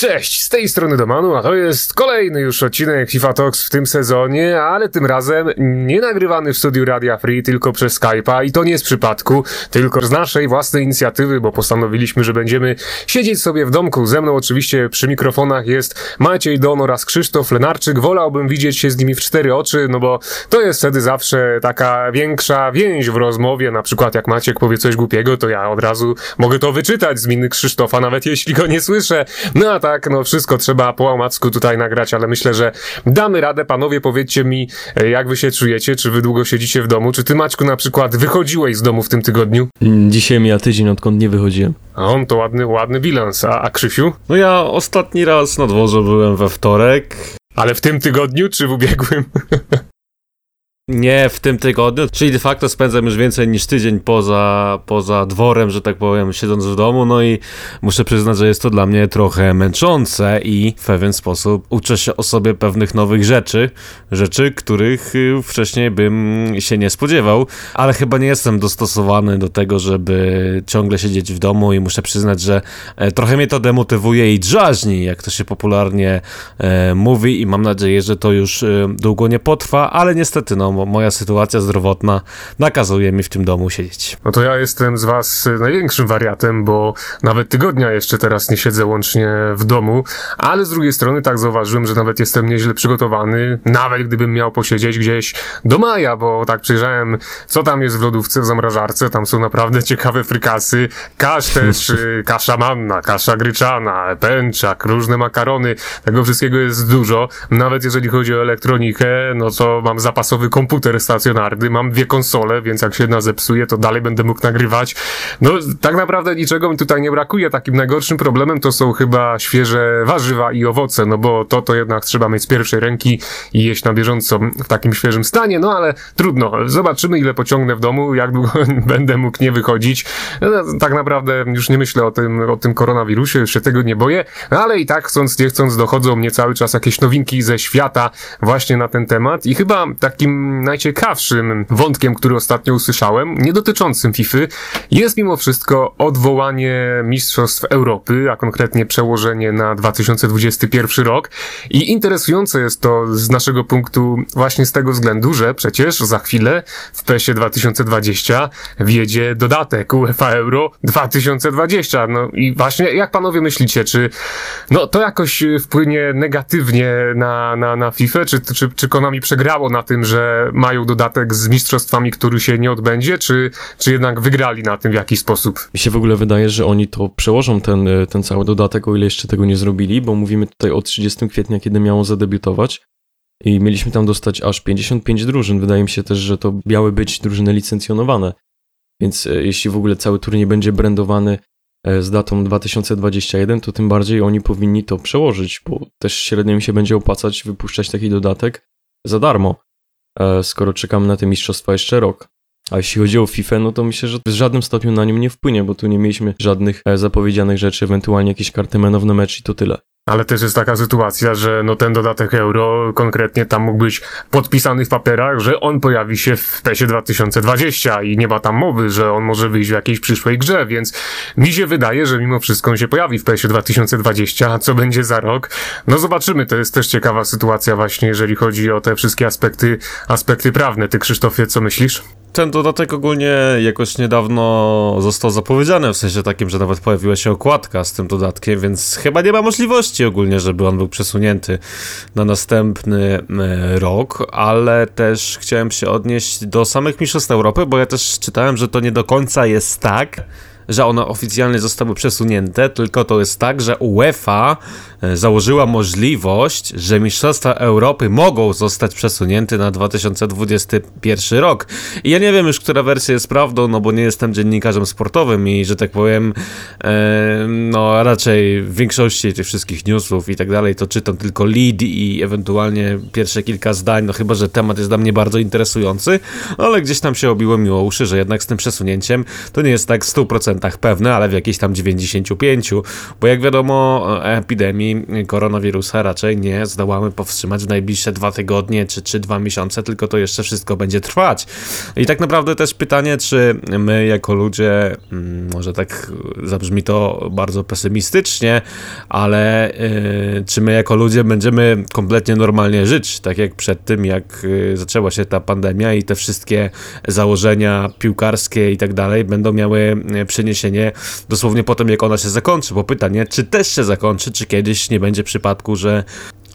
Cześć, z tej strony Domanu, a to jest kolejny już odcinek FIFA Talks w tym sezonie, ale tym razem nie nagrywany w studiu Radia Free, tylko przez Skype'a i to nie z przypadku, tylko z naszej własnej inicjatywy, bo postanowiliśmy, że będziemy siedzieć sobie w domku. Ze mną oczywiście przy mikrofonach jest Maciej Don oraz Krzysztof Lenarczyk. Wolałbym widzieć się z nimi w cztery oczy, no bo to jest wtedy zawsze taka większa więź w rozmowie, na przykład jak Maciek powie coś głupiego, to ja od razu mogę to wyczytać z miny Krzysztofa, nawet jeśli go nie słyszę. No a tak, no wszystko trzeba po łamacku tutaj nagrać, ale myślę, że damy radę. Panowie, powiedzcie mi, e, jak wy się czujecie, czy wy długo siedzicie w domu, czy ty Maćku na przykład wychodziłeś z domu w tym tygodniu? Mm, Dzisiaj mija tydzień, odkąd nie wychodziłem. A on to ładny, ładny bilans. A, a Krzysiu? No ja ostatni raz na dworze byłem we wtorek. Ale w tym tygodniu, czy w ubiegłym? Nie w tym tygodniu, czyli de facto spędzam już więcej niż tydzień poza, poza dworem, że tak powiem, siedząc w domu, no i muszę przyznać, że jest to dla mnie trochę męczące i w pewien sposób uczę się o sobie pewnych nowych rzeczy, rzeczy, których y, wcześniej bym się nie spodziewał, ale chyba nie jestem dostosowany do tego, żeby ciągle siedzieć w domu i muszę przyznać, że e, trochę mnie to demotywuje i drażni, jak to się popularnie e, mówi i mam nadzieję, że to już e, długo nie potrwa, ale niestety no, mo- moja sytuacja zdrowotna nakazuje mi w tym domu siedzieć. No to ja jestem z was y, największym wariatem, bo nawet tygodnia jeszcze teraz nie siedzę łącznie w domu, ale z drugiej strony tak zauważyłem, że nawet jestem nieźle przygotowany, nawet gdybym miał posiedzieć gdzieś do maja, bo tak przejrzałem, co tam jest w lodówce, w zamrażarce, tam są naprawdę ciekawe frykasy, kasz też, y, kasza manna, kasza gryczana, pęczak, różne makarony, tego wszystkiego jest dużo, nawet jeżeli chodzi o elektronikę, no to mam zapasowy komputer stacjonarny, mam dwie konsole, więc jak się jedna zepsuje, to dalej będę mógł nagrywać. No, tak naprawdę niczego mi tutaj nie brakuje. Takim najgorszym problemem to są chyba świeże warzywa i owoce, no bo to to jednak trzeba mieć z pierwszej ręki i jeść na bieżąco w takim świeżym stanie, no ale trudno. Zobaczymy, ile pociągnę w domu, jak długo będę mógł nie wychodzić. No, tak naprawdę już nie myślę o tym, o tym koronawirusie, już się tego nie boję, ale i tak chcąc, nie chcąc, dochodzą mnie cały czas jakieś nowinki ze świata właśnie na ten temat i chyba takim najciekawszym wątkiem, który ostatnio usłyszałem, nie dotyczącym FIFA, jest mimo wszystko odwołanie Mistrzostw Europy, a konkretnie przełożenie na 2021 rok. I interesujące jest to z naszego punktu właśnie z tego względu, że przecież za chwilę w PESie 2020 wjedzie dodatek UEFA Euro 2020. No i właśnie jak panowie myślicie, czy no to jakoś wpłynie negatywnie na, na, na FIFA, czy, czy, czy Konami przegrało na tym, że mają dodatek z mistrzostwami, który się nie odbędzie, czy, czy jednak wygrali na tym w jakiś sposób? Mi się w ogóle wydaje, że oni to przełożą ten, e, ten cały dodatek, o ile jeszcze tego nie zrobili, bo mówimy tutaj o 30 kwietnia, kiedy miało zadebiutować. I mieliśmy tam dostać aż 55 drużyn. Wydaje mi się też, że to miały być drużyny licencjonowane. Więc e, jeśli w ogóle cały turniej będzie brandowany e, z datą 2021, to tym bardziej oni powinni to przełożyć, bo też średnio mi się będzie opłacać wypuszczać taki dodatek za darmo, skoro czekamy na te mistrzostwa jeszcze rok. A jeśli chodzi o FIFA, no to myślę, że w żadnym stopniu na nim nie wpłynie, bo tu nie mieliśmy żadnych e, zapowiedzianych rzeczy, ewentualnie jakieś karty man of i to tyle. Ale też jest taka sytuacja, że no ten dodatek euro konkretnie tam mógł być podpisany w papierach, że on pojawi się w PESie 2020 i nie ma tam mowy, że on może wyjść w jakiejś przyszłej grze, więc mi się wydaje, że mimo wszystko on się pojawi w PESie 2020, a co będzie za rok? No zobaczymy, to jest też ciekawa sytuacja właśnie, jeżeli chodzi o te wszystkie aspekty, aspekty prawne. Ty Krzysztofie, co myślisz? Ten dodatek ogólnie jakoś niedawno został zapowiedziany, w sensie takim, że nawet pojawiła się okładka z tym dodatkiem, więc chyba nie ma możliwości ogólnie, żeby on był przesunięty na następny e, rok, ale też chciałem się odnieść do samych Mistrzostw Europy, bo ja też czytałem, że to nie do końca jest tak, że one oficjalnie zostały przesunięte, tylko to jest tak, że UEFA e, założyła możliwość, że Mistrzostwa Europy mogą zostać przesunięte na 2021 rok. I ja nie wiem już, która wersja jest prawdą, no bo nie jestem dziennikarzem sportowym i, że tak powiem, e, no raczej w większości tych wszystkich newsów i tak dalej, to czytam tylko lead i ewentualnie pierwsze kilka zdań, no chyba, że temat jest dla mnie bardzo interesujący, ale gdzieś tam się obiło mi o uszy, że jednak z tym przesunięciem to nie jest tak w 100% 100% pewny, ale w jakiejś tam 95%, bo jak wiadomo, epidemii koronawirusa raczej nie zdołamy powstrzymać w najbliższe dwa tygodnie czy, czy dwa miesiące, tylko to jeszcze wszystko będzie trwać. I tak naprawdę też pytanie, czy my jako ludzie, mm, może tak zabrzmi to bardzo pesymistycznie, ale yy, czy my jako ludzie będziemy kompletnie normalnie żyć, tak jak przed tym, jak yy, zaczęła się ta pandemia i te wszystkie założenia piłkarskie i tak dalej będą miały y, przeniesienie dosłownie po tym, jak ona się zakończy, bo pytanie, czy też się zakończy, czy kiedyś nie będzie przypadku, że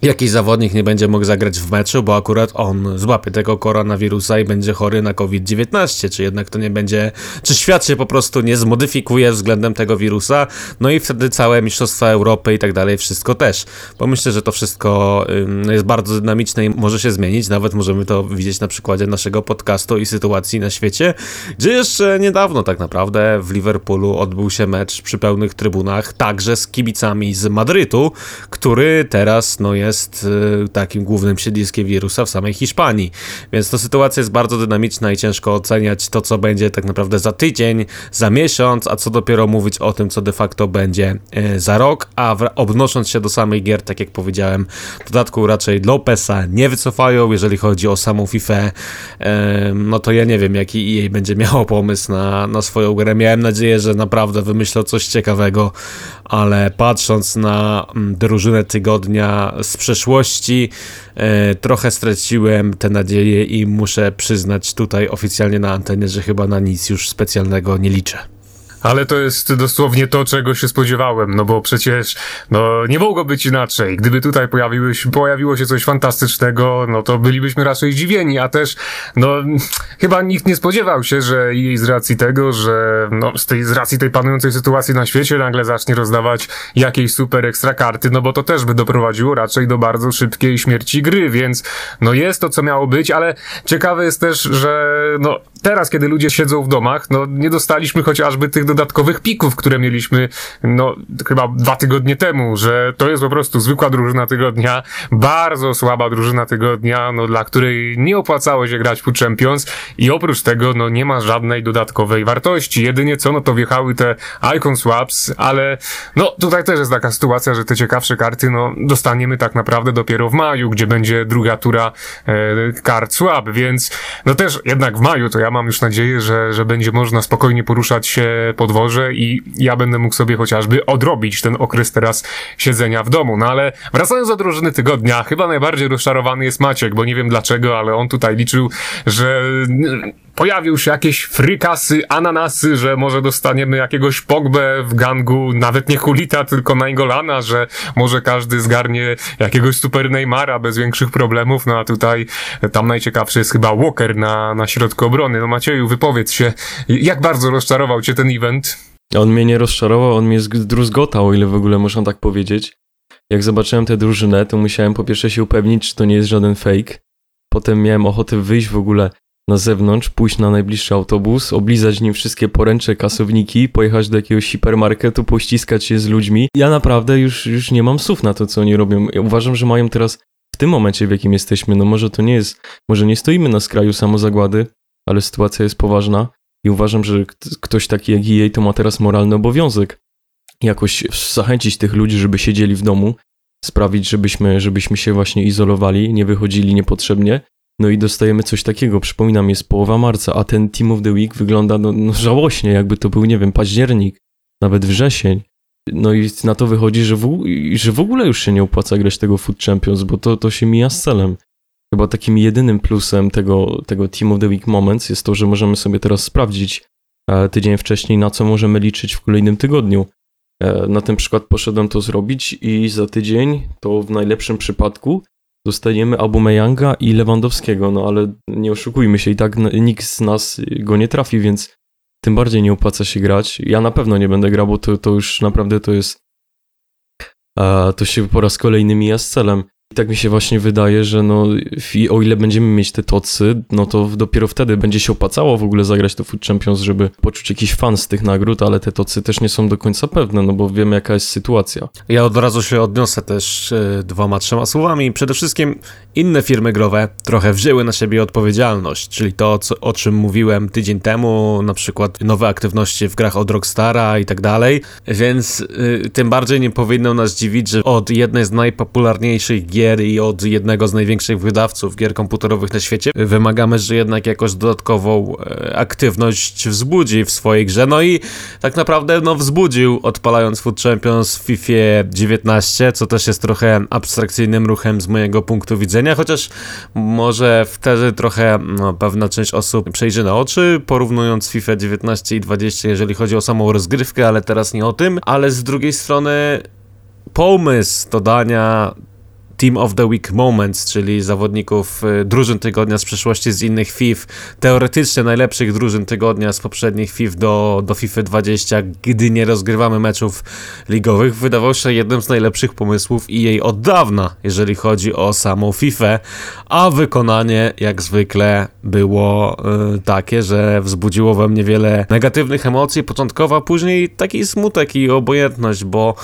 jakiś zawodnik nie będzie mógł zagrać w meczu, bo akurat on złapie tego koronawirusa i będzie chory na COVID-19, czy jednak to nie będzie, czy świat się po prostu nie zmodyfikuje względem tego wirusa, no i wtedy całe Mistrzostwa Europy i tak dalej, wszystko też, bo myślę, że to wszystko jest bardzo dynamiczne i może się zmienić, nawet możemy to widzieć na przykładzie naszego podcastu i sytuacji na świecie, gdzie jeszcze niedawno tak naprawdę w Liverpoolu odbył się mecz przy pełnych trybunach, także z kibicami z Madrytu, który teraz no jest jest y, takim głównym siedliskiem wirusa w samej Hiszpanii. Więc to sytuacja jest bardzo dynamiczna i ciężko oceniać to, co będzie tak naprawdę za tydzień, za miesiąc, a co dopiero mówić o tym, co de facto będzie y, za rok. A odnosząc się do samej gier, tak jak powiedziałem, w dodatku raczej Lopesa nie wycofają, jeżeli chodzi o samą FIFA. No to ja nie wiem, jaki EA będzie miało pomysł na, na swoją grę. Miałem nadzieję, że naprawdę wymyślą coś ciekawego, ale patrząc na mm, drużynę tygodnia z przeszłości, e, trochę straciłem te nadzieje i muszę przyznać tutaj oficjalnie na antenie, że chyba na nic już specjalnego nie liczę. Ale to jest dosłownie to, czego się spodziewałem, no bo przecież, no, nie mogło być inaczej. Gdyby tutaj pojawiły, pojawiło się coś fantastycznego, no to bylibyśmy raczej zdziwieni, a też, no, chyba nikt nie spodziewał się, że jej z racji tego, że, no, z tej, z racji tej panującej sytuacji na świecie nagle zacznie rozdawać jakieś super ekstra karty, no bo to też by doprowadziło raczej do bardzo szybkiej śmierci gry, więc, no, jest to, co miało być, ale ciekawe jest też, że, no, teraz, kiedy ludzie siedzą w domach, no, nie dostaliśmy chociażby tych dodatkowych pików, które mieliśmy, no, chyba dwa tygodnie temu, że to jest po prostu zwykła drużyna tygodnia, bardzo słaba drużyna tygodnia, no, dla której nie opłacało się grać Food Champions i oprócz tego, no, nie ma żadnej dodatkowej wartości. Jedynie co, no, to wjechały te Icon Swaps, ale, no, tutaj też jest taka sytuacja, że te ciekawsze karty, no, dostaniemy tak naprawdę dopiero w maju, gdzie będzie druga tura e, kart swap, więc, no, też jednak w maju to ja mam już nadzieję, że, że będzie można spokojnie poruszać się po podwórze i ja będę mógł sobie chociażby odrobić ten okres teraz siedzenia w domu. No ale wracając do drużyny tygodnia, chyba najbardziej rozczarowany jest Maciek, bo nie wiem dlaczego, ale on tutaj liczył, że pojawił się jakieś frykasy, ananasy, że może dostaniemy jakiegoś Pogbę w gangu, nawet nie Hulita, tylko Naingolana, że może każdy zgarnie jakiegoś super Neymara bez większych problemów, no a tutaj tam najciekawszy jest chyba Walker na, na środku obrony. No Macieju, wypowiedz się, jak bardzo rozczarował cię ten event? On mnie nie rozczarował, on mnie zdruzgotał, o ile w ogóle można tak powiedzieć. Jak zobaczyłem tę drużynę, to musiałem po pierwsze się upewnić, czy to nie jest żaden fake. Potem miałem ochotę wyjść w ogóle na zewnątrz, pójść na najbliższy autobus, oblizać nim wszystkie poręcze, kasowniki, pojechać do jakiegoś hipermarketu, pościskać się z ludźmi. Ja naprawdę już, już nie mam słów na to, co oni robią. Ja uważam, że mają teraz w tym momencie, w jakim jesteśmy, no może to nie jest, może nie stoimy na skraju samozagłady, ale sytuacja jest poważna i uważam, że ktoś taki jak EA to ma teraz moralny obowiązek jakoś zachęcić tych ludzi, żeby siedzieli w domu, sprawić, żebyśmy, żebyśmy się właśnie izolowali, nie wychodzili niepotrzebnie no i dostajemy coś takiego, przypominam, jest połowa marca, a ten Team of the Week wygląda no, no żałośnie, jakby to był, nie wiem, październik, nawet wrzesień. No i na to wychodzi, że w, że w ogóle już się nie opłaca grać tego Food Champions, bo to, to się mija z celem. Chyba takim jedynym plusem tego, tego Team of the Week Moments jest to, że możemy sobie teraz sprawdzić e, tydzień wcześniej, na co możemy liczyć w kolejnym tygodniu. E, na ten przykład poszedłem to zrobić i za tydzień to w najlepszym przypadku dostajemy Abumeyanga i Lewandowskiego, no ale nie oszukujmy się, i tak nikt z nas go nie trafi, więc tym bardziej nie opłaca się grać. Ja na pewno nie będę grał, bo to, to już naprawdę to jest to się po raz kolejny mija z celem. Tak mi się właśnie wydaje, że no, o ile będziemy mieć te tocy, no to dopiero wtedy będzie się opłacało w ogóle zagrać to Food Champions, żeby poczuć jakiś fan z tych nagród, ale te tocy też nie są do końca pewne, no bo wiemy jaka jest sytuacja. Ja od razu się odniosę też e, dwoma, trzema słowami. Przede wszystkim inne firmy growe trochę wzięły na siebie odpowiedzialność, czyli to, co, o czym mówiłem tydzień temu, na przykład nowe aktywności w grach od Rockstara i tak dalej, więc y, tym bardziej nie powinno nas dziwić, że od jednej z najpopularniejszych gier i od jednego z największych wydawców gier komputerowych na świecie wymagamy, że jednak jakoś dodatkową e, aktywność wzbudzi w swojej grze. No i tak naprawdę no wzbudził odpalając Food Champions w FIFA 19, co też jest trochę abstrakcyjnym ruchem z mojego punktu widzenia, chociaż może wtedy trochę no, pewna część osób przejrzy na oczy, porównując FIFA 19 i 20, jeżeli chodzi o samą rozgrywkę, ale teraz nie o tym, ale z drugiej strony pomysł dodania Team of the Week Moments, czyli zawodników y, drużyn tygodnia z przeszłości z innych FIF, teoretycznie najlepszych drużyn tygodnia z poprzednich FIF do, do FIFA 20, gdy nie rozgrywamy meczów ligowych, wydawał się jednym z najlepszych pomysłów i jej od dawna, jeżeli chodzi o samą FIFA, a wykonanie jak zwykle było y, takie, że wzbudziło we mnie wiele negatywnych emocji początkowo, a później taki smutek i obojętność, bo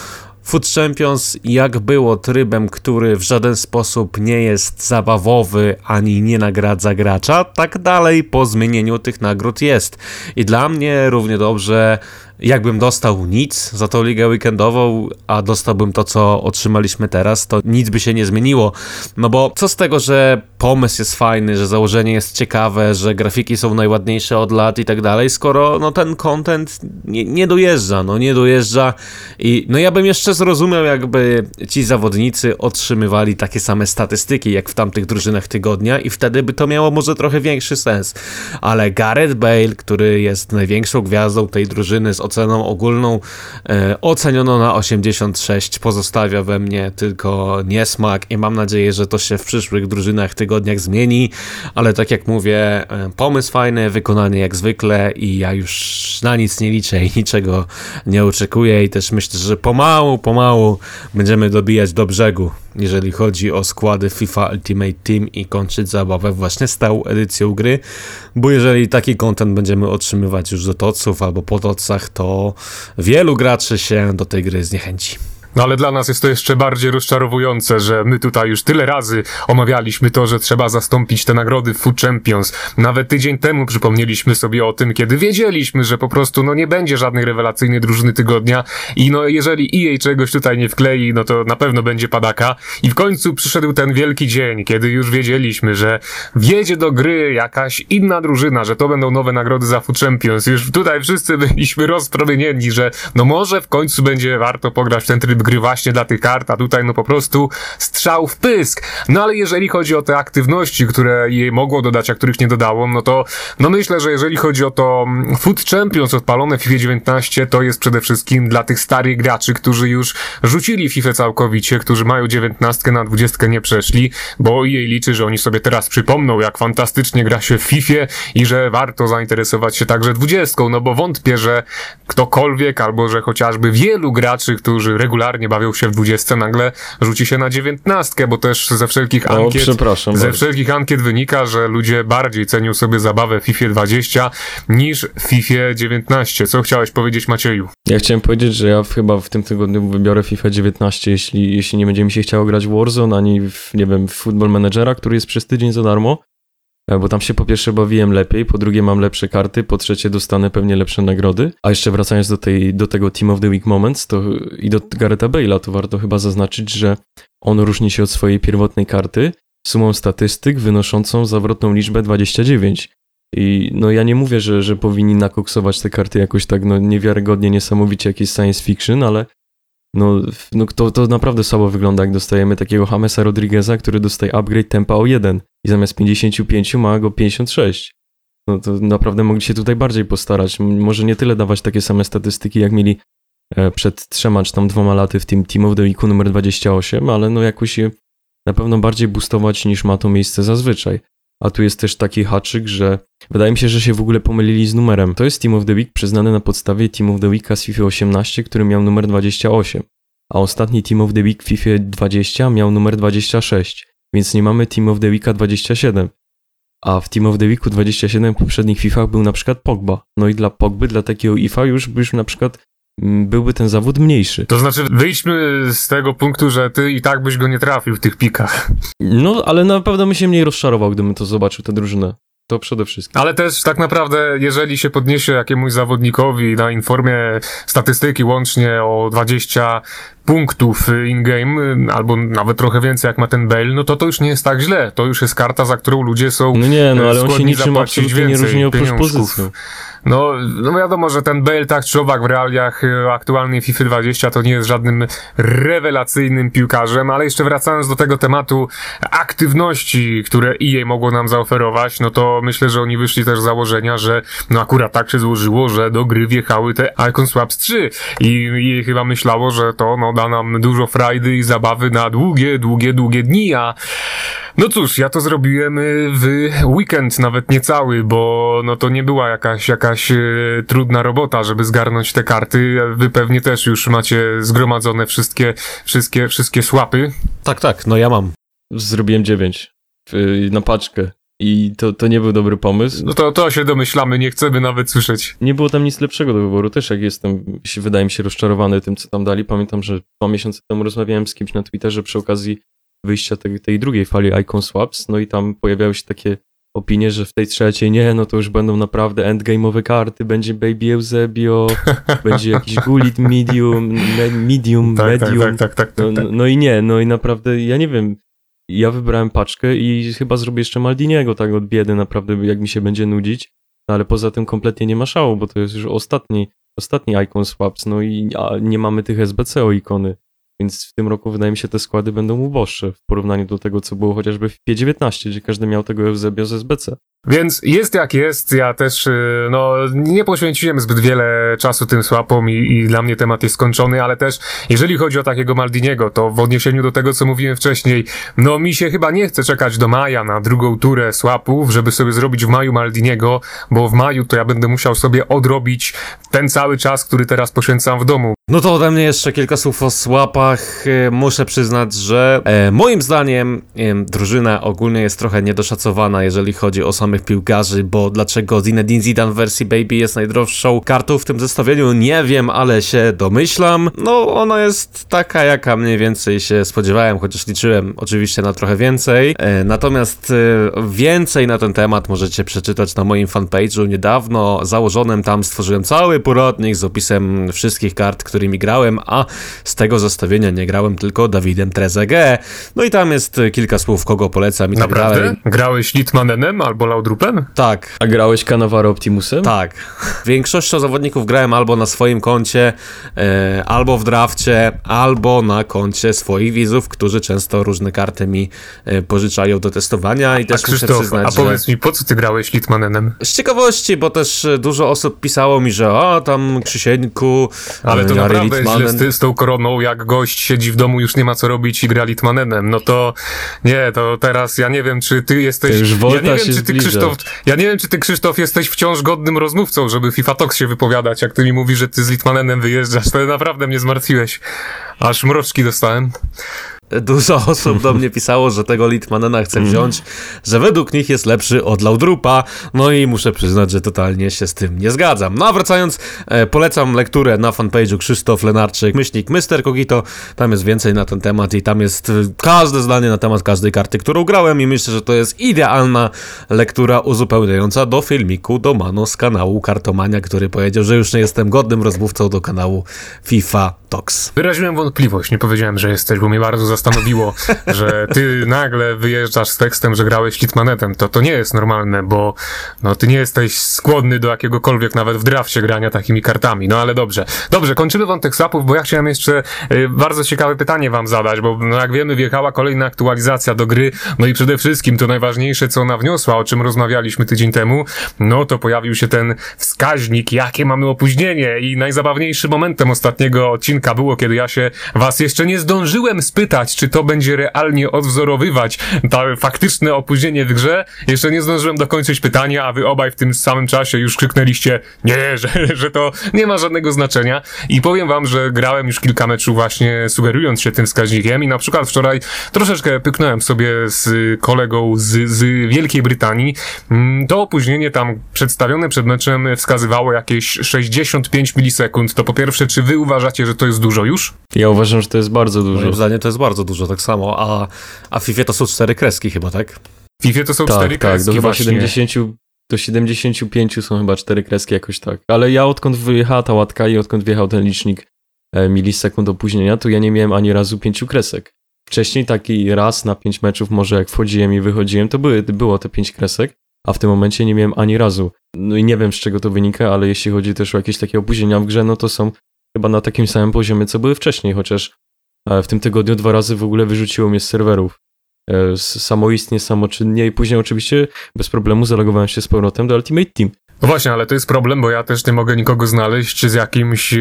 Food Champions jak było trybem, który w żaden sposób nie jest zabawowy ani nie nagradza gracza, tak dalej po zmienieniu tych nagród jest. I dla mnie równie dobrze jakbym dostał nic za tą ligę weekendową, a dostałbym to, co otrzymaliśmy teraz, to nic by się nie zmieniło. No bo co z tego, że pomysł jest fajny, że założenie jest ciekawe, że grafiki są najładniejsze od lat i tak dalej, skoro no ten content nie, nie dojeżdża, no nie dojeżdża i no ja bym jeszcze zrozumiał, jakby ci zawodnicy otrzymywali takie same statystyki, jak w tamtych drużynach tygodnia i wtedy by to miało może trochę większy sens. Ale Gareth Bale, który jest największą gwiazdą tej drużyny z oceną ogólną e, oceniono na 86. Pozostawia we mnie tylko niesmak i mam nadzieję, że to się w przyszłych drużynach, tygodniach zmieni, ale tak jak mówię, e, pomysł fajny, wykonanie jak zwykle i ja już na nic nie liczę i niczego nie oczekuję i też myślę, że pomału, pomału będziemy dobijać do brzegu jeżeli chodzi o składy FIFA Ultimate Team i kończyć zabawę właśnie stałą edycją gry, bo jeżeli taki content będziemy otrzymywać już do toców albo po tocach, to wielu graczy się do tej gry zniechęci. No ale dla nas jest to jeszcze bardziej rozczarowujące, że my tutaj już tyle razy omawialiśmy to, że trzeba zastąpić te nagrody Food Champions. Nawet tydzień temu przypomnieliśmy sobie o tym, kiedy wiedzieliśmy, że po prostu no nie będzie żadnej rewelacyjnej drużyny tygodnia i no jeżeli EA czegoś tutaj nie wklei, no to na pewno będzie padaka. I w końcu przyszedł ten wielki dzień, kiedy już wiedzieliśmy, że wjedzie do gry jakaś inna drużyna, że to będą nowe nagrody za Food Champions. Już tutaj wszyscy byliśmy rozpromienieni, że no może w końcu będzie warto pograć w ten tryb gry właśnie dla tych kart, a tutaj no po prostu strzał w pysk. No ale jeżeli chodzi o te aktywności, które jej mogło dodać, a których nie dodało, no to no myślę, że jeżeli chodzi o to mm, Food Champions odpalone w FIFA 19, to jest przede wszystkim dla tych starych graczy, którzy już rzucili FIFA całkowicie, którzy mają 19 na 20 nie przeszli, bo jej liczy, że oni sobie teraz przypomną, jak fantastycznie gra się w FIFA i że warto zainteresować się także 20, no bo wątpię, że ktokolwiek, albo że chociażby wielu graczy, którzy regularnie regularnie bawią się w 20, nagle rzuci się na 19, bo też ze wszelkich no, ankiet, ze wszelkich ankiet wynika, że ludzie bardziej cenią sobie zabawę w FIFA 20 niż w FIFA 19. Co chciałeś powiedzieć Macieju? Ja chciałem powiedzieć, że ja chyba w tym tygodniu wybiorę FIFA 19, jeśli, jeśli nie będzie mi się chciało grać w Warzone, ani w, nie wiem, w Football Managera, który jest przez tydzień za darmo, bo tam się po pierwsze bawiłem lepiej, po drugie mam lepsze karty, po trzecie dostanę pewnie lepsze nagrody. A jeszcze wracając do, tej, do tego Team of the Week Moments to, i do Garetha Bale'a, to warto chyba zaznaczyć, że on różni się od swojej pierwotnej karty sumą statystyk wynoszącą zawrotną liczbę 29. I no ja nie mówię, że, że powinni nakoksować te karty jakoś tak no niewiarygodnie, niesamowicie jakieś science fiction, ale no, no to, to naprawdę słabo wygląda, jak dostajemy takiego Jamesa Rodrigueza, który dostaje upgrade tempa o 1 i zamiast 55 ma go 56. No to naprawdę mogli się tutaj bardziej postarać. Może nie tyle dawać takie same statystyki, jak mieli e, przed trzema czy tam dwoma laty w tym Team of the Weeku numer 28, ale no jakoś je na pewno bardziej boostować niż ma to miejsce zazwyczaj. A tu jest też taki haczyk, że wydaje mi się, że się w ogóle pomylili z numerem. To jest Team of the Week przyznany na podstawie Team of the Weeka z FIFA 18, który miał numer 28. a ostatni Team of the Week w FIFA 20 miał numer 26, więc nie mamy Team of the Weeka 27. A w Team of the Weeku 27 w poprzednich FIFA był na przykład Pogba. No i dla Pogby, dla takiego IFA już, już na przykład byłby ten zawód mniejszy. To znaczy, wyjdźmy z tego punktu, że ty i tak byś go nie trafił w tych pikach. No, ale na pewno bym się mniej rozczarował, gdybym to zobaczył, tę drużynę. To przede wszystkim. Ale też tak naprawdę, jeżeli się podniesie jakiemuś zawodnikowi na informie statystyki łącznie o 20 punktów in-game, albo nawet trochę więcej jak ma ten Bale, no to to już nie jest tak źle. To już jest karta, za którą ludzie są No nie, no ale on się niczym absolutnie nie różni oprócz pozycji. No, no wiadomo, że ten Bale tak czy owak w realiach e, aktualnej FIFA 20 to nie jest żadnym rewelacyjnym piłkarzem, ale jeszcze wracając do tego tematu aktywności, które EA mogło nam zaoferować, no to myślę, że oni wyszli też z założenia, że no akurat tak się złożyło, że do gry wjechały te Icon Swaps 3 i EA chyba myślało, że to no da nam dużo frajdy i zabawy na długie, długie, długie dni, a no cóż, ja to zrobiłem y, w weekend, nawet nie cały, bo no to nie była jakaś, jakaś e, trudna robota, żeby zgarnąć te karty. Wy pewnie też już macie zgromadzone wszystkie, wszystkie, wszystkie słapy. Tak, tak, no ja mam. Zrobiłem 9 y, na paczkę. I to, to nie był dobry pomysł. No to, to się domyślamy, nie chcemy nawet słyszeć. Nie było tam nic lepszego do wyboru. Też jak jestem, się, wydaje mi się, rozczarowany tym, co tam dali. Pamiętam, że dwa miesiące temu rozmawiałem z kimś na Twitterze przy okazji wyjścia tej, tej drugiej fali Icon Swaps, no i tam pojawiały się takie opinie, że w tej trzeciej nie, no to już będą naprawdę endgame'owe karty, będzie Baby Eusebio, będzie jakiś Gullit Medium, me, Medium, Tak, tak, Medium. tak, tak, tak, No, tak, no, no i nie, no i naprawdę, ja nie wiem, ja wybrałem paczkę i chyba zrobię jeszcze Maldiniego tak od biedy naprawdę, jak mi się będzie nudzić, no ale poza tym kompletnie nie ma szału, bo to jest już ostatni, ostatni Icon Swaps, no i nie mamy tych SBC o ikony, więc w tym roku wydaje mi się te składy będą uboższe w porównaniu do tego, co było chociażby w P19, gdzie każdy miał tego Eusebio z SBC. Więc jest jak jest, ja też, y, no, nie poświęciłem zbyt wiele czasu tym słapom i, i dla mnie temat jest skończony, ale też, jeżeli chodzi o takiego Maldiniego, to w odniesieniu do tego, co mówiłem wcześniej, no mi się chyba nie chce czekać do maja na drugą turę słapów, żeby sobie zrobić w maju Maldiniego, bo w maju to ja będę musiał sobie odrobić ten cały czas, który teraz poświęcam w domu. No to ode mnie jeszcze kilka słów o słapach. E, Muszę przyznać, że e, moim zdaniem e, drużyna ogólnie jest trochę niedoszacowana, jeżeli chodzi o samych piłkarzy, bo dlaczego Zinedine Zidane w wersji Baby jest najdroższą kartą w tym zestawieniu, nie wiem, ale się domyślam. No, ona jest taka, jaka mniej więcej się spodziewałem, chociaż liczyłem oczywiście na trochę więcej. E, Natomiast e, więcej na ten temat możecie przeczytać na moim fanpage'u. Niedawno założonym tam stworzyłem cały poradnik z opisem wszystkich kart, którymi grałem, a z tego zestawienia nie grałem tylko Dawidem Trezeguet. No i tam jest kilka słów, kogo polecam i tak Naprawdę? dalej. Grałeś Litmanenem albo Laudrupem? Tak, A grałeś Cannavaro Optimusem? tak. Większością zawodników grałem albo na swoim koncie, e, albo w drafcie, albo na koncie swoich widzów, którzy często różne karty mi e, pożyczają do testowania i A też muszę Krzysztof, przyznać, a że... powiedz mi, po co ty grałeś Litmanenem? Z ciekawości, bo też e, dużo osób pisało mi, że a tam Krzysienku, Ale to e, Jary naprawdę jest źle Litmanen. z, ty, z tą koroną, jak gość siedzi w domu, już nie ma co robić i gra Litmanenem. No to nie, to teraz ja nie wiem, czy ty jesteś. To już ja nie wiem, się czy ty. Krzysztof. Ja nie wiem, czy ty Krzysztof jesteś wciąż godnym rozmówcą, żeby FIFA Talks się wypowiadać, jak ty mi mówisz, że ty z Litmanenem wyjeżdżasz. To naprawdę mnie zmartwiłeś. Aż mroczki dostałem. Dużo osób do mnie pisało, że tego Litmanena Mhm. chce wziąć, że według nich jest lepszy od Laudrupa, no i muszę przyznać, że totalnie się z tym nie zgadzam. No a wracając, e, polecam lekturę na fanpage'u Krzysztof Lenarczyk, myślnik Mr. Kogito, tam jest więcej na ten temat i tam jest e, każde zdanie na temat każdej karty, którą grałem i myślę, że to jest idealna lektura uzupełniająca do filmiku do Mano z kanału Kartomania, który powiedział, że już nie jestem godnym rozmówcą do kanału FIFA Wyraziłem wątpliwość, nie powiedziałem, że jesteś, bo mnie bardzo zastanowiło, że ty nagle wyjeżdżasz z tekstem, że grałeś Litmanetem. To to nie jest normalne, bo no ty nie jesteś skłonny do jakiegokolwiek nawet w drafcie grania takimi kartami. No ale dobrze. Dobrze, kończymy wątek swapów, bo ja chciałem jeszcze y, bardzo ciekawe pytanie wam zadać, bo no jak wiemy, wjechała kolejna aktualizacja do gry, no i przede wszystkim to najważniejsze, co ona wniosła, o czym rozmawialiśmy tydzień temu, no to pojawił się ten wskaźnik, jakie mamy opóźnienie i najzabawniejszym momentem ostatniego odcinka odcinka było, kiedy ja się was jeszcze nie zdążyłem spytać, czy to będzie realnie odwzorowywać to faktyczne opóźnienie w grze. Jeszcze nie zdążyłem dokończyć pytania, a wy obaj w tym samym czasie już krzyknęliście, nie, że, że to nie ma żadnego znaczenia. I powiem wam, że grałem już kilka meczów właśnie sugerując się tym wskaźnikiem i na przykład wczoraj troszeczkę pyknąłem sobie z kolegą z, z Wielkiej Brytanii. Mm, to opóźnienie tam przedstawione przed meczem wskazywało jakieś 65 milisekund. To po pierwsze, czy wy uważacie, że to jest dużo już? Ja uważam, że to jest bardzo dużo. Moim zdaniem to jest bardzo dużo, tak samo. A, a w FIFA to są cztery kreski chyba, tak? W FIFA to są tak, cztery tak, kreski do chyba właśnie. 70, do 75 są chyba cztery kreski jakoś tak. Ale ja odkąd wyjechała ta łatka i odkąd wjechał ten licznik e, milisekund opóźnienia, to ja nie miałem ani razu pięciu kresek. Wcześniej taki raz na pięć meczów, może jak wchodziłem i wychodziłem, to były, było te pięć kresek, a w tym momencie nie miałem ani razu. No i nie wiem z czego to wynika, ale jeśli chodzi też o jakieś takie opóźnienia w grze, no to są chyba na takim samym poziomie, co były wcześniej, chociaż e, w tym tygodniu dwa razy w ogóle wyrzuciło mnie z serwerów. E, Samoistnie, samoczynnie i później oczywiście bez problemu zalogowałem się z powrotem do Ultimate Team. No właśnie, ale to jest problem, bo ja też nie mogę nikogo znaleźć z jakimś e,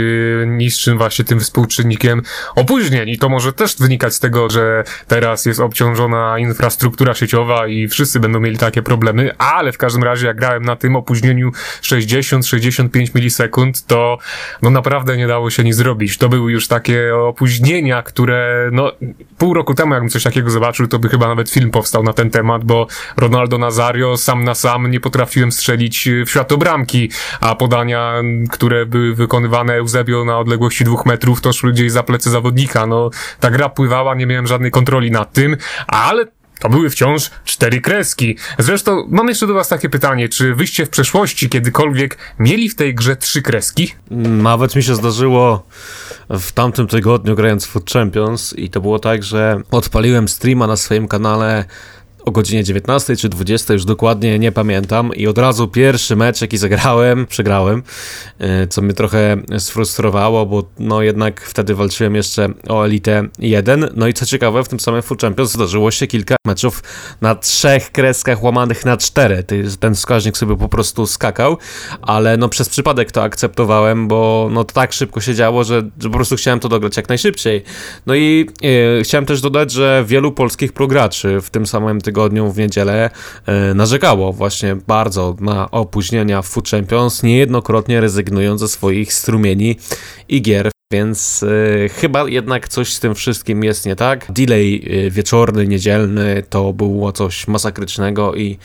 niższym właśnie tym współczynnikiem opóźnień i to może też wynikać z tego, że teraz jest obciążona infrastruktura sieciowa i wszyscy będą mieli takie problemy, ale w każdym razie jak grałem na tym opóźnieniu 60-65 milisekund, to no naprawdę nie dało się nic zrobić. To były już takie opóźnienia, które no pół roku temu jakbym coś takiego zobaczył, to by chyba nawet film powstał na ten temat, bo Ronaldo Nazario sam na sam nie potrafiłem strzelić w światobramki, a podania, które były wykonywane Eusebio na odległości dwóch metrów, to szły gdzieś za plecy zawodnika. No, ta gra pływała, nie miałem żadnej kontroli nad tym, ale to były wciąż cztery kreski. Zresztą mam jeszcze do was takie pytanie, czy wyście w przeszłości kiedykolwiek mieli w tej grze trzy kreski? Nawet mi się zdarzyło w tamtym tygodniu grając w Food Champions i to było tak, że odpaliłem streama na swoim kanale o godzinie 19 czy 20, już dokładnie nie pamiętam. I od razu pierwszy mecz jaki zagrałem, przegrałem, e, co mnie trochę sfrustrowało, bo no jednak wtedy walczyłem jeszcze o Elite 1, no i co ciekawe w tym samym Food Champions zdarzyło się kilka meczów na trzech kreskach łamanych na cztery, ten wskaźnik sobie po prostu skakał, ale no przez przypadek to akceptowałem, bo no tak szybko się działo, że, że po prostu chciałem to dograć jak najszybciej. No i e, chciałem też dodać, że wielu polskich prograczy w tym samym tygodniu w niedzielę e, narzekało właśnie bardzo na opóźnienia w Food Champions, niejednokrotnie rezygnując ze swoich strumieni i gier. Więc e, chyba jednak coś z tym wszystkim jest nie tak. Delay e, wieczorny, niedzielny to było coś masakrycznego i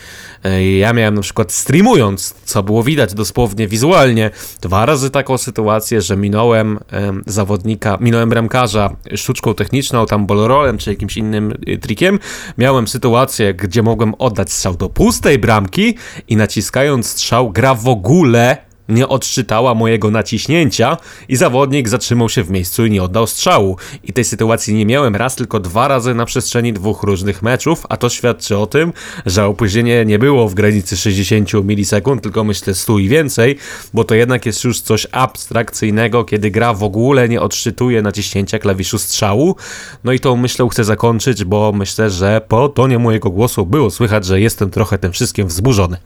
e, ja miałem na przykład streamując, co było widać dosłownie wizualnie, dwa razy taką sytuację, że minąłem em, zawodnika, minąłem bramkarza sztuczką techniczną, tam ballrollem czy jakimś innym y, trikiem. Miałem sytuację, gdzie mogłem oddać strzał do pustej bramki i naciskając strzał gra w ogóle nie odczytała mojego naciśnięcia i zawodnik zatrzymał się w miejscu i nie oddał strzału. I tej sytuacji nie miałem raz, tylko dwa razy na przestrzeni dwóch różnych meczów, a to świadczy o tym, że opóźnienie nie było w granicy 60 milisekund, tylko myślę 100 i więcej, bo to jednak jest już coś abstrakcyjnego, kiedy gra w ogóle nie odczytuje naciśnięcia klawiszu strzału. No i tą myślą chcę zakończyć, bo myślę, że po tonie mojego głosu było słychać, że jestem trochę tym wszystkim wzburzony.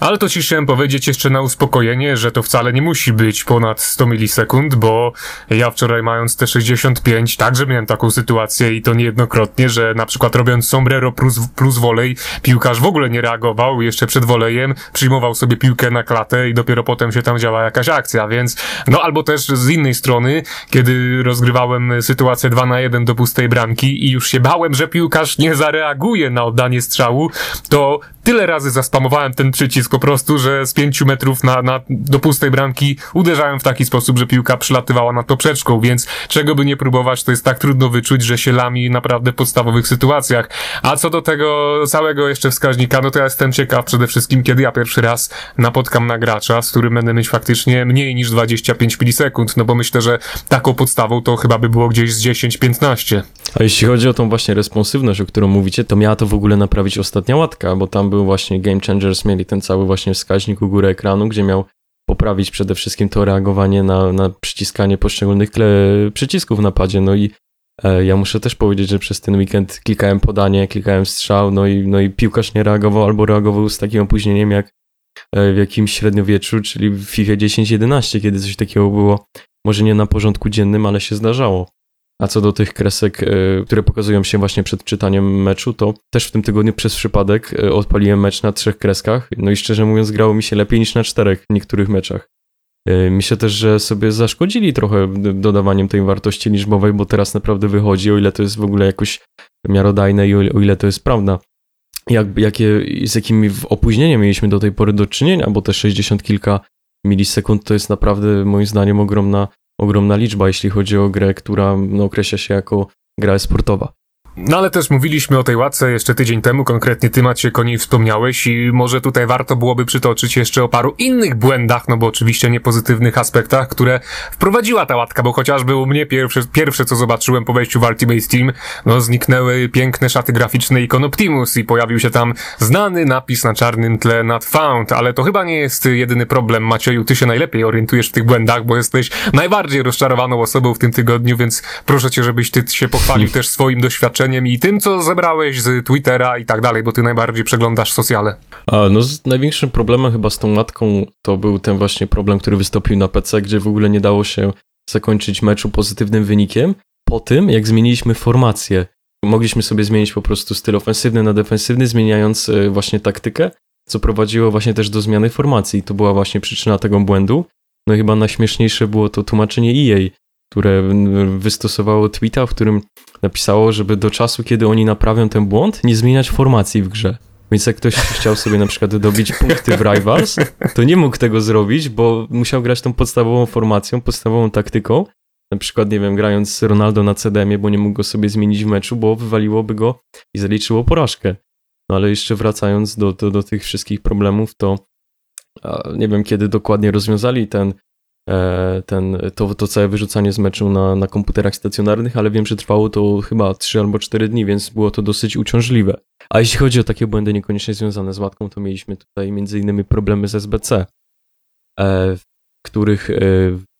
Ale to ci chciałem powiedzieć jeszcze na uspokojenie, że to wcale nie musi być ponad 100 milisekund, bo ja wczoraj mając te 65 także miałem taką sytuację i to niejednokrotnie, że na przykład robiąc sombrero plus, plus volej, piłkarz w ogóle nie reagował, jeszcze przed wolejem przyjmował sobie piłkę na klatę i dopiero potem się tam działa jakaś akcja, więc no albo też z innej strony, kiedy rozgrywałem sytuację 2 na 1 do pustej bramki i już się bałem, że piłkarz nie zareaguje na oddanie strzału, to tyle razy zaspamowałem ten przycisk po prostu, że z pięciu metrów na, na, do pustej bramki uderzałem w taki sposób, że piłka przylatywała nad poprzeczką, więc czego by nie próbować, to jest tak trudno wyczuć, że się lami naprawdę w podstawowych sytuacjach. A co do tego całego jeszcze wskaźnika, no to ja jestem ciekaw przede wszystkim, kiedy ja pierwszy raz napotkam na gracza, z którym będę mieć faktycznie mniej niż 25 milisekund, no bo myślę, że taką podstawą to chyba by było gdzieś z 10-15. A jeśli chodzi o tą właśnie responsywność, o którą mówicie, to miała to w ogóle naprawić ostatnia łatka, bo tam był właśnie Game Changers, mieli ten cały właśnie wskaźnik u góry ekranu, gdzie miał poprawić przede wszystkim to reagowanie na, na przyciskanie poszczególnych przycisków na padzie. No i e, ja muszę też powiedzieć, że przez ten weekend klikałem podanie, klikałem strzał, no i, no i piłkarz nie reagował albo reagował z takim opóźnieniem jak e, w jakimś średniowieczu, czyli w FIFA 10-11, kiedy coś takiego było może nie na porządku dziennym, ale się zdarzało. A co do tych kresek, e, które pokazują się właśnie przed czytaniem meczu, to też w tym tygodniu przez przypadek e, odpaliłem mecz na trzech kreskach. No i szczerze mówiąc, grało mi się lepiej niż na czterech w niektórych meczach. E, myślę też, że sobie zaszkodzili trochę dodawaniem tej wartości liczbowej, bo teraz naprawdę wychodzi, o ile to jest w ogóle jakoś miarodajne i o ile to jest prawda. Jak, jakie, z jakimi opóźnieniem mieliśmy do tej pory do czynienia, bo te 60 kilka milisekund to jest naprawdę moim zdaniem ogromna ogromna liczba, jeśli chodzi o grę, która no, określa się jako gra sportowa. No ale też mówiliśmy o tej łatce jeszcze tydzień temu, konkretnie ty Macie o niej wspomniałeś i może tutaj warto byłoby przytoczyć jeszcze o paru innych błędach, no bo oczywiście nie pozytywnych aspektach, które wprowadziła ta łatka, bo chociażby u mnie pierwsze, pierwsze co zobaczyłem po wejściu w Ultimate Team, no zniknęły piękne szaty graficzne ikon Optimus i pojawił się tam znany napis na czarnym tle not found, ale to chyba nie jest jedyny problem, Macieju, ty się najlepiej orientujesz w tych błędach, bo jesteś najbardziej rozczarowaną osobą w tym tygodniu, więc proszę cię, żebyś ty się pochwalił też swoim doświadczeniem i tym, co zebrałeś z Twittera i tak dalej, bo ty najbardziej przeglądasz socjale. A, no z największym problemem chyba z tą matką to był ten właśnie problem, który wystąpił na PC, gdzie w ogóle nie dało się zakończyć meczu pozytywnym wynikiem. Po tym, jak zmieniliśmy formację, mogliśmy sobie zmienić po prostu styl ofensywny na defensywny, zmieniając e, właśnie taktykę, co prowadziło właśnie też do zmiany formacji. To była właśnie przyczyna tego błędu. No i chyba najśmieszniejsze było to tłumaczenie EA, które wystosowało tweeta, w którym napisało, żeby do czasu, kiedy oni naprawią ten błąd, nie zmieniać formacji w grze. Więc jak ktoś chciał sobie na przykład dobić punkty w Rivals, to nie mógł tego zrobić, bo musiał grać tą podstawową formacją, podstawową taktyką. Na przykład, nie wiem, grając Ronaldo na CDM-ie, bo nie mógł go sobie zmienić w meczu, bo wywaliłoby go i zaliczyło porażkę. No ale jeszcze wracając do, do, do tych wszystkich problemów, to nie wiem, kiedy dokładnie rozwiązali ten ten, to, to całe wyrzucanie z meczu na, na komputerach stacjonarnych, ale wiem, że trwało to chyba 3 albo 4 dni, więc było to dosyć uciążliwe. A jeśli chodzi o takie błędy niekoniecznie związane z łatką, to mieliśmy tutaj innymi problemy z SBC, e, w których e,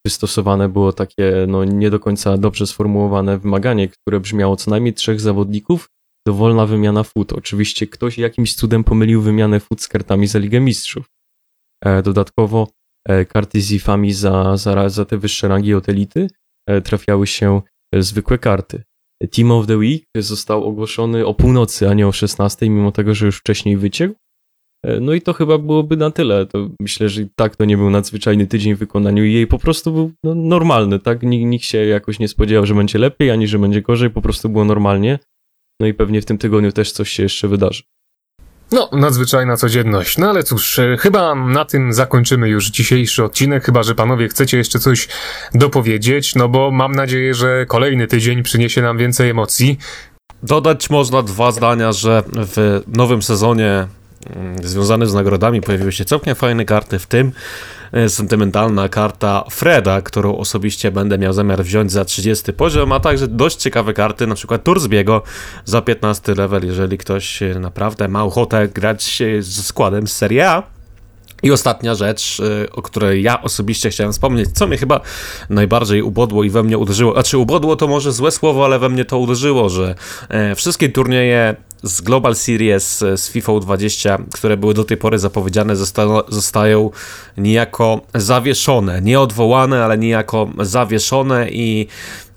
wystosowane było takie no, nie do końca dobrze sformułowane wymaganie, które brzmiało co najmniej trzech zawodników, dowolna wymiana fut. Oczywiście ktoś jakimś cudem pomylił wymianę fut z kartami za Ligę Mistrzów. Dodatkowo E, karty z ifami za, za, za te wyższe rangi od elity e, trafiały się e, zwykłe karty. Team of the Week został ogłoszony o północy, a nie o 16, mimo tego, że już wcześniej wyciekł. No i to chyba byłoby na tyle. To myślę, że tak to nie był nadzwyczajny tydzień w wykonaniu i jej po prostu był no, normalny, tak? Nikt, nikt się jakoś nie spodziewał, że będzie lepiej, ani że będzie gorzej, po prostu było normalnie. No i pewnie w tym tygodniu też coś się jeszcze wydarzy. No, nadzwyczajna codzienność. No ale cóż, e, chyba na tym zakończymy już dzisiejszy odcinek, chyba że panowie chcecie jeszcze coś dopowiedzieć, no bo mam nadzieję, że kolejny tydzień przyniesie nam więcej emocji. Dodać można dwa zdania, że w nowym sezonie mm, związanym z nagrodami pojawiły się całkiem fajne karty, w tym E, sentymentalna karta Freda, którą osobiście będę miał zamiar wziąć za 30 poziom, a także dość ciekawe karty, na przykład Tursbiego za 15 level, jeżeli ktoś e, naprawdę ma ochotę grać ze składem z Serie A. I ostatnia rzecz, e, o której ja osobiście chciałem wspomnieć, co mnie chyba najbardziej ubodło i we mnie uderzyło, znaczy ubodło to może złe słowo, ale we mnie to uderzyło, że wszystkie turnieje z Global Series z FIFA 20, które były do tej pory zapowiedziane, zosta zostają niejako zawieszone. Nie odwołane, ale niejako zawieszone i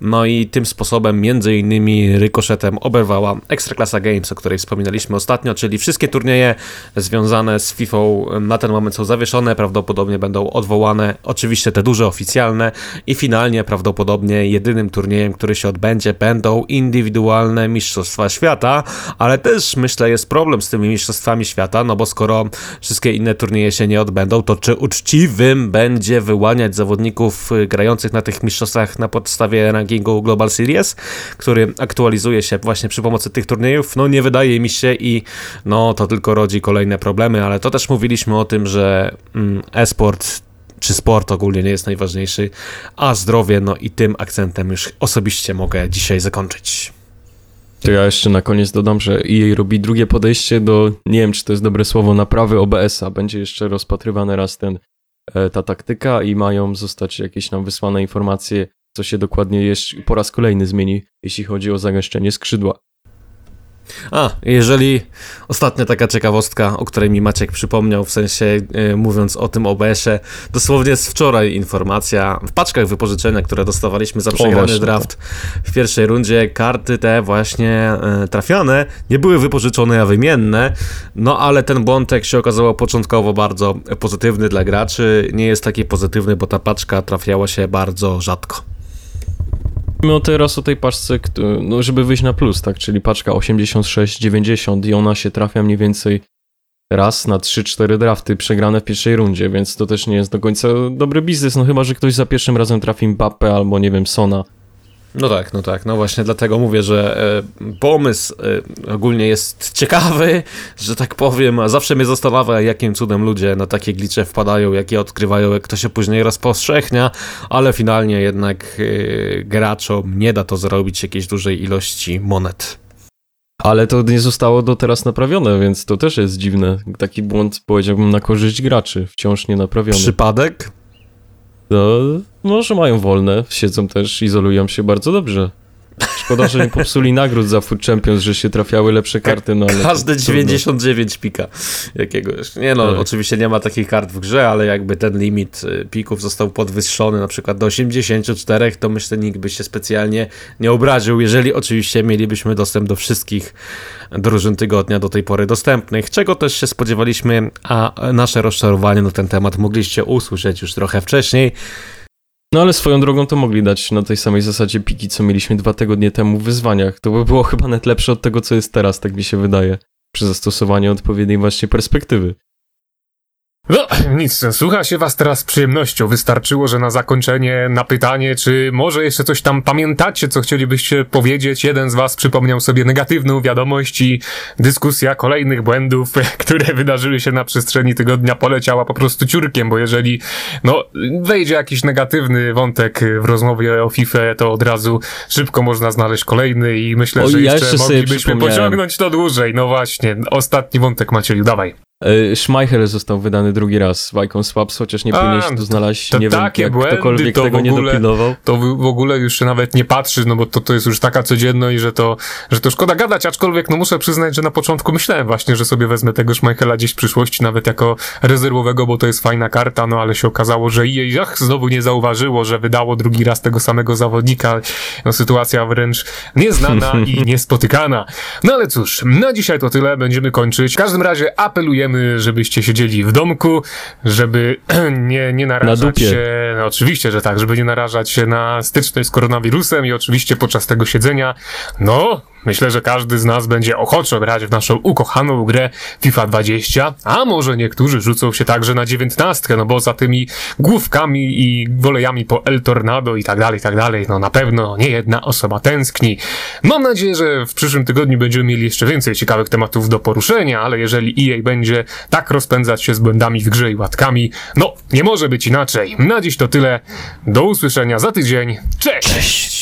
no i tym sposobem między innymi rykoszetem oberwała Ekstraklasa Games, o której wspominaliśmy ostatnio, czyli wszystkie turnieje związane z FIFA na ten moment są zawieszone, prawdopodobnie będą odwołane, oczywiście te duże oficjalne i finalnie prawdopodobnie jedynym turniejem, który się odbędzie będą indywidualne Mistrzostwa Świata, ale też myślę jest problem z tymi Mistrzostwami Świata, no bo skoro wszystkie inne turnieje się nie odbędą, to czy uczciwym będzie wyłaniać zawodników grających na tych mistrzostwach na podstawie rankingu Global Series, który aktualizuje się właśnie przy pomocy tych turniejów. No nie wydaje mi się i no to tylko rodzi kolejne problemy, ale to też mówiliśmy o tym, że mm, e-sport czy sport ogólnie nie jest najważniejszy, a zdrowie, no i tym akcentem już osobiście mogę dzisiaj zakończyć. To ja jeszcze na koniec dodam, że EA robi drugie podejście do, nie wiem czy to jest dobre słowo, naprawy OBS-a. Będzie jeszcze rozpatrywany raz ten, e, ta taktyka i mają zostać jakieś nam wysłane informacje co się dokładnie jeszcze po raz kolejny zmieni, jeśli chodzi o zagęszczenie skrzydła. A, jeżeli ostatnia taka ciekawostka, o której mi Maciek przypomniał, w sensie yy, mówiąc o tym OBS-ie, dosłownie z wczoraj informacja, w paczkach wypożyczenia, które dostawaliśmy za przegrany draft w pierwszej rundzie, karty te właśnie yy, trafiane nie były wypożyczone, a wymienne, no ale ten błąd, się okazało początkowo bardzo pozytywny dla graczy, nie jest taki pozytywny, bo ta paczka trafiała się bardzo rzadko. Mówimy teraz o tej paczce, no żeby wyjść na plus, tak, czyli paczka 86-90 i ona się trafia mniej więcej raz na 3-4 drafty przegrane w pierwszej rundzie, więc to też nie jest do końca dobry biznes, no chyba, że ktoś za pierwszym razem trafi Mbappe albo nie wiem, Sona. No tak, no tak, no właśnie dlatego mówię, że e, pomysł e, ogólnie jest ciekawy, że tak powiem, a zawsze mnie zastanawia, jakim cudem ludzie na takie glicze wpadają, jakie odkrywają, jak to się później rozpowszechnia, ale finalnie jednak e, graczom nie da to zrobić jakiejś dużej ilości monet. Ale to nie zostało do teraz naprawione, więc to też jest dziwne. Taki błąd powiedziałbym na korzyść graczy, wciąż nie naprawiony. Przypadek? No, może mają wolne, siedzą też, izolują się bardzo dobrze. Szkoda, że nie popsuli nagród za Food Champions, że się trafiały lepsze karty, no ale... Każde 99 pika jakiegoś. Nie no, tak. oczywiście nie ma takich kart w grze, ale jakby ten limit y, pików został podwyższony na przykład do 84, to myślę nikt by się specjalnie nie obraził, jeżeli oczywiście mielibyśmy dostęp do wszystkich drużyn tygodnia do tej pory dostępnych, czego też się spodziewaliśmy, a nasze rozczarowanie na ten temat mogliście usłyszeć już trochę wcześniej. No ale swoją drogą to mogli dać na tej samej zasadzie piki, co mieliśmy dwa tygodnie temu w wyzwaniach. To by było chyba net lepsze od tego, co jest teraz, tak mi się wydaje. Przy zastosowaniu odpowiedniej właśnie perspektywy. No, nic, słucha się was teraz z przyjemnością. Wystarczyło, że na zakończenie, na pytanie, czy może jeszcze coś tam pamiętacie, co chcielibyście powiedzieć, jeden z was przypomniał sobie negatywną wiadomość i dyskusja kolejnych błędów, które wydarzyły się na przestrzeni tygodnia, poleciała po prostu ciurkiem, bo jeżeli, no, wejdzie jakiś negatywny wątek w rozmowie o FIFA, to od razu szybko można znaleźć kolejny i myślę, o, że jeszcze, jeszcze moglibyśmy pociągnąć to dłużej. No właśnie, ostatni wątek Maciej, dawaj. E, Schmeichel został wydany drugi raz w Icon Swaps, chociaż nie powinieneś tu znaleźć, nie wiem, jak błędy, ktokolwiek to tego ogóle, nie dopilnował. To w ogóle już się nawet nie patrzy, no bo to, to jest już taka codzienność, że to, że to szkoda gadać, aczkolwiek no muszę przyznać, że na początku myślałem właśnie, że sobie wezmę tego Schmeichela gdzieś w przyszłości, nawet jako rezerwowego, bo to jest fajna karta, no ale się okazało, że jej ach, znowu nie zauważyło, że wydało drugi raz tego samego zawodnika. No sytuacja wręcz nieznana i niespotykana. No ale cóż, na dzisiaj to tyle, będziemy kończyć. W każdym razie apelujemy apelujemy, żebyście siedzieli w domku, żeby nie, nie narażać na się, no oczywiście, że tak, żeby nie narażać się na styczność z koronawirusem i oczywiście podczas tego siedzenia, no, Myślę, że każdy z nas będzie ochoczo grać w naszą ukochaną grę FIFA 20, a może niektórzy rzucą się także na 19, no bo za tymi główkami i wolejami po El Tornado i tak dalej, i tak dalej, no na pewno nie jedna osoba tęskni. Mam nadzieję, że w przyszłym tygodniu będziemy mieli jeszcze więcej ciekawych tematów do poruszenia, ale jeżeli EA będzie tak rozpędzać się z błędami w grze i łatkami, no nie może być inaczej. Na dziś to tyle. Do usłyszenia za tydzień. Cześć! Cześć.